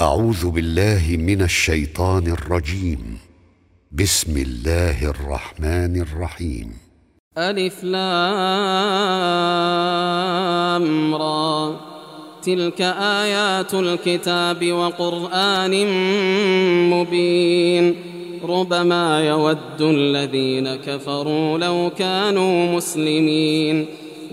أعوذ بالله من الشيطان الرجيم. بسم الله الرحمن الرحيم. ألف لام را. تلك آيات الكتاب وقرآن مبين. ربما يود الذين كفروا لو كانوا مسلمين.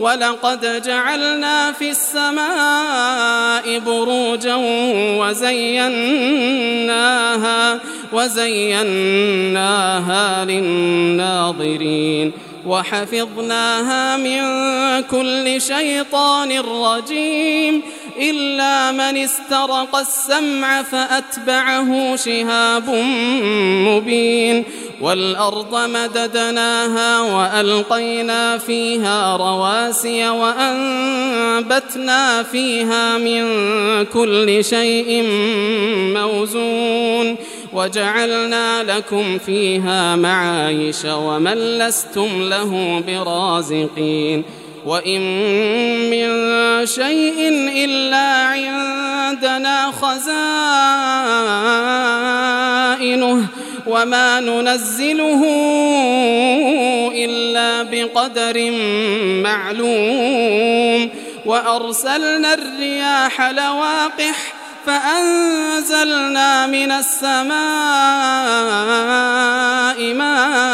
ولقد جعلنا في السماء بروجا وزيناها وزيناها للناظرين وحفظناها من كل شيطان رجيم إلا من استرق السمع فأتبعه شهاب مبين والأرض مددناها وألقينا فيها رواسي وأنبتنا فيها من كل شيء موزون وجعلنا لكم فيها معايش ومن لستم له برازقين وإن من شيء إلا عندنا خزائنه وما ننزله إلا بقدر معلوم. وأرسلنا الرياح لواقح فأنزلنا من السماء ماء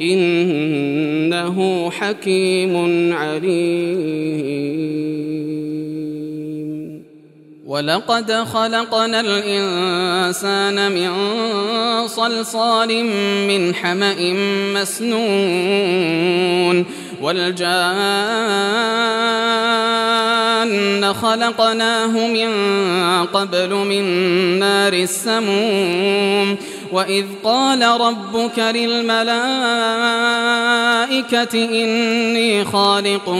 إنه حكيم عليم. ولقد خلقنا الإنسان من صلصال من حمأ مسنون. والجان خلقناه من قبل من نار السموم. وإذ قال ربك للملائكة إني خالق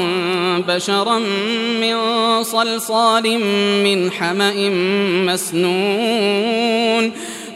بشرا من صلصال من حمأ مسنون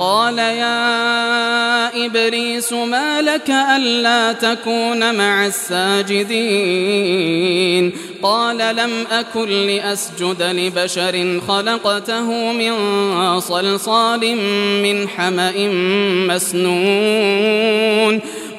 قال يا إبليس ما لك ألا تكون مع الساجدين؟ قال لم أكن لأسجد لبشر خلقته من صلصال من حمأ مسنون.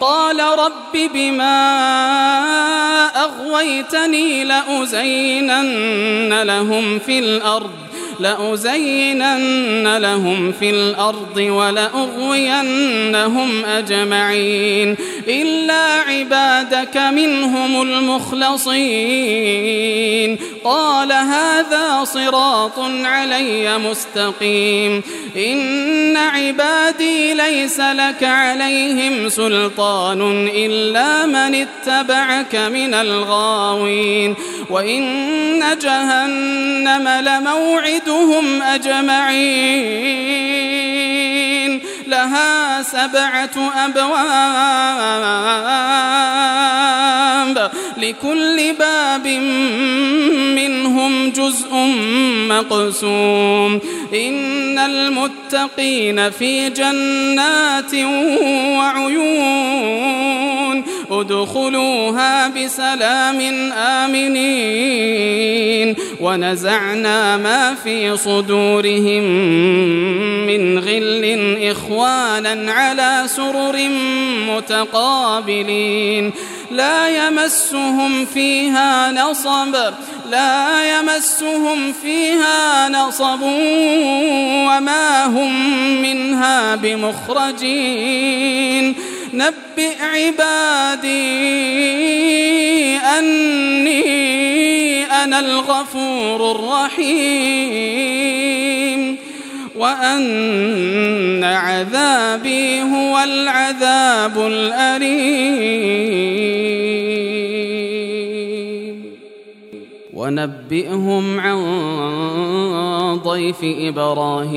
قال رب بما أغويتني لأزينن لهم في الأرض لأزينن لهم في الأرض ولأغوينهم أجمعين. إلا عبادك منهم المخلصين. قال هذا صراط علي مستقيم. إن عبادي ليس لك عليهم سلطان إلا من اتبعك من الغاوين وإن جهنم لموعدهم أجمعين. لها سبعة أبواب. لكل باب منهم جزء مقسوم. إن المتقين في جنات وعيون. ادخلوها بسلام آمنين. ونزعنا ما في صدورهم من غل إخوانا على سرر متقابلين. لا يمسهم فيها نصب لا يمسهم فيها نصب وما هم منها بمخرجين. نبئ عبادي أني أنا الغفور الرحيم وأن عذابي هو العذاب الأليم. ونبئهم عن ضيف إبراهيم.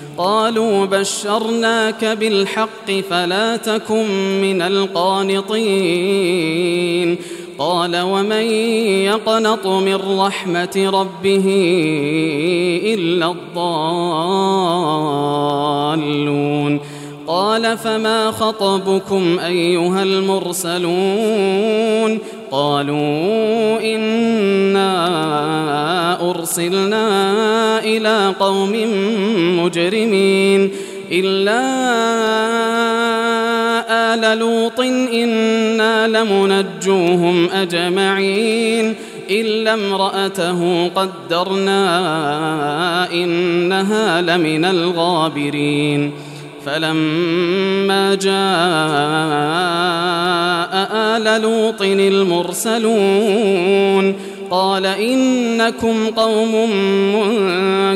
قالوا بشرناك بالحق فلا تكن من القانطين. قال ومن يقنط من رحمة ربه إلا الضالون. قال فما خطبكم أيها المرسلون؟ قالوا إنا أرسلنا إلى قوم مجرمين إلا آل لوط إنا لمنجوهم أجمعين إلا امرأته قدرنا إنها لمن الغابرين فلما جاء آل لوط المرسلون قال إنكم قوم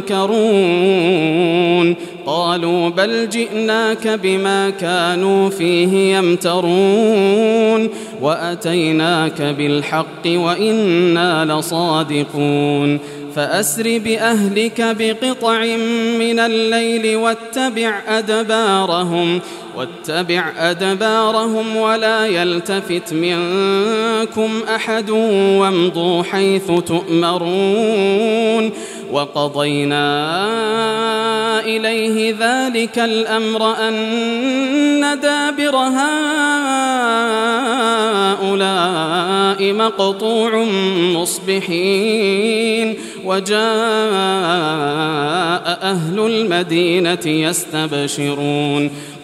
منكرون. قالوا بل جئناك بما كانوا فيه يمترون. وأتيناك بالحق وإنا لصادقون. فأسر بأهلك بقطع من الليل واتبع أدبارهم واتبع أدبارهم ولا يلتفت منكم أحد وامضوا حيث تؤمرون وقضينا إليه ذلك الأمر أن دابر هؤلاء مقطوع مصبحين وجاء أهل المدينة يستبشرون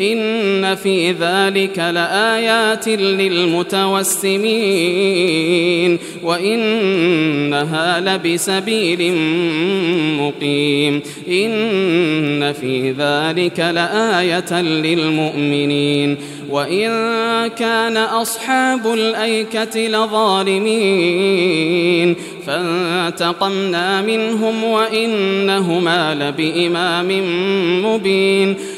إن في ذلك لآيات للمتوسمين وإنها لبسبيل مقيم إن في ذلك لآية للمؤمنين وإن كان أصحاب الأيكة لظالمين فانتقمنا منهم وإنهما لبإمام مبين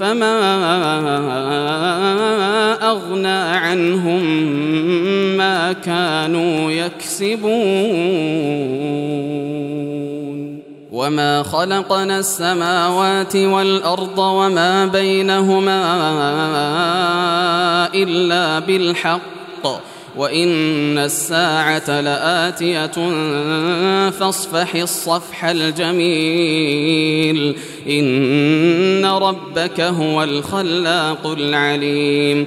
فما أغنى عنهم ما كانوا يكسبون وما خلقنا السماوات والأرض وما بينهما إلا بالحق وإن الساعة لآتية فاصفح الصفح الجميل إن ربك هو الخلاق العليم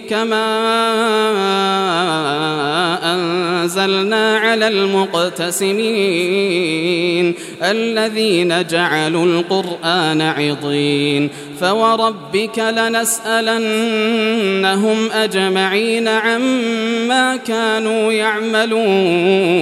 كما أنزلنا على المقتسمين الذين جعلوا القرآن عضين فوربك لنسألنهم أجمعين عما كانوا يعملون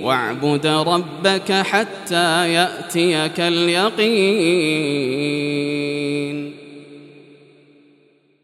واعبد ربك حتى يأتيك اليقين.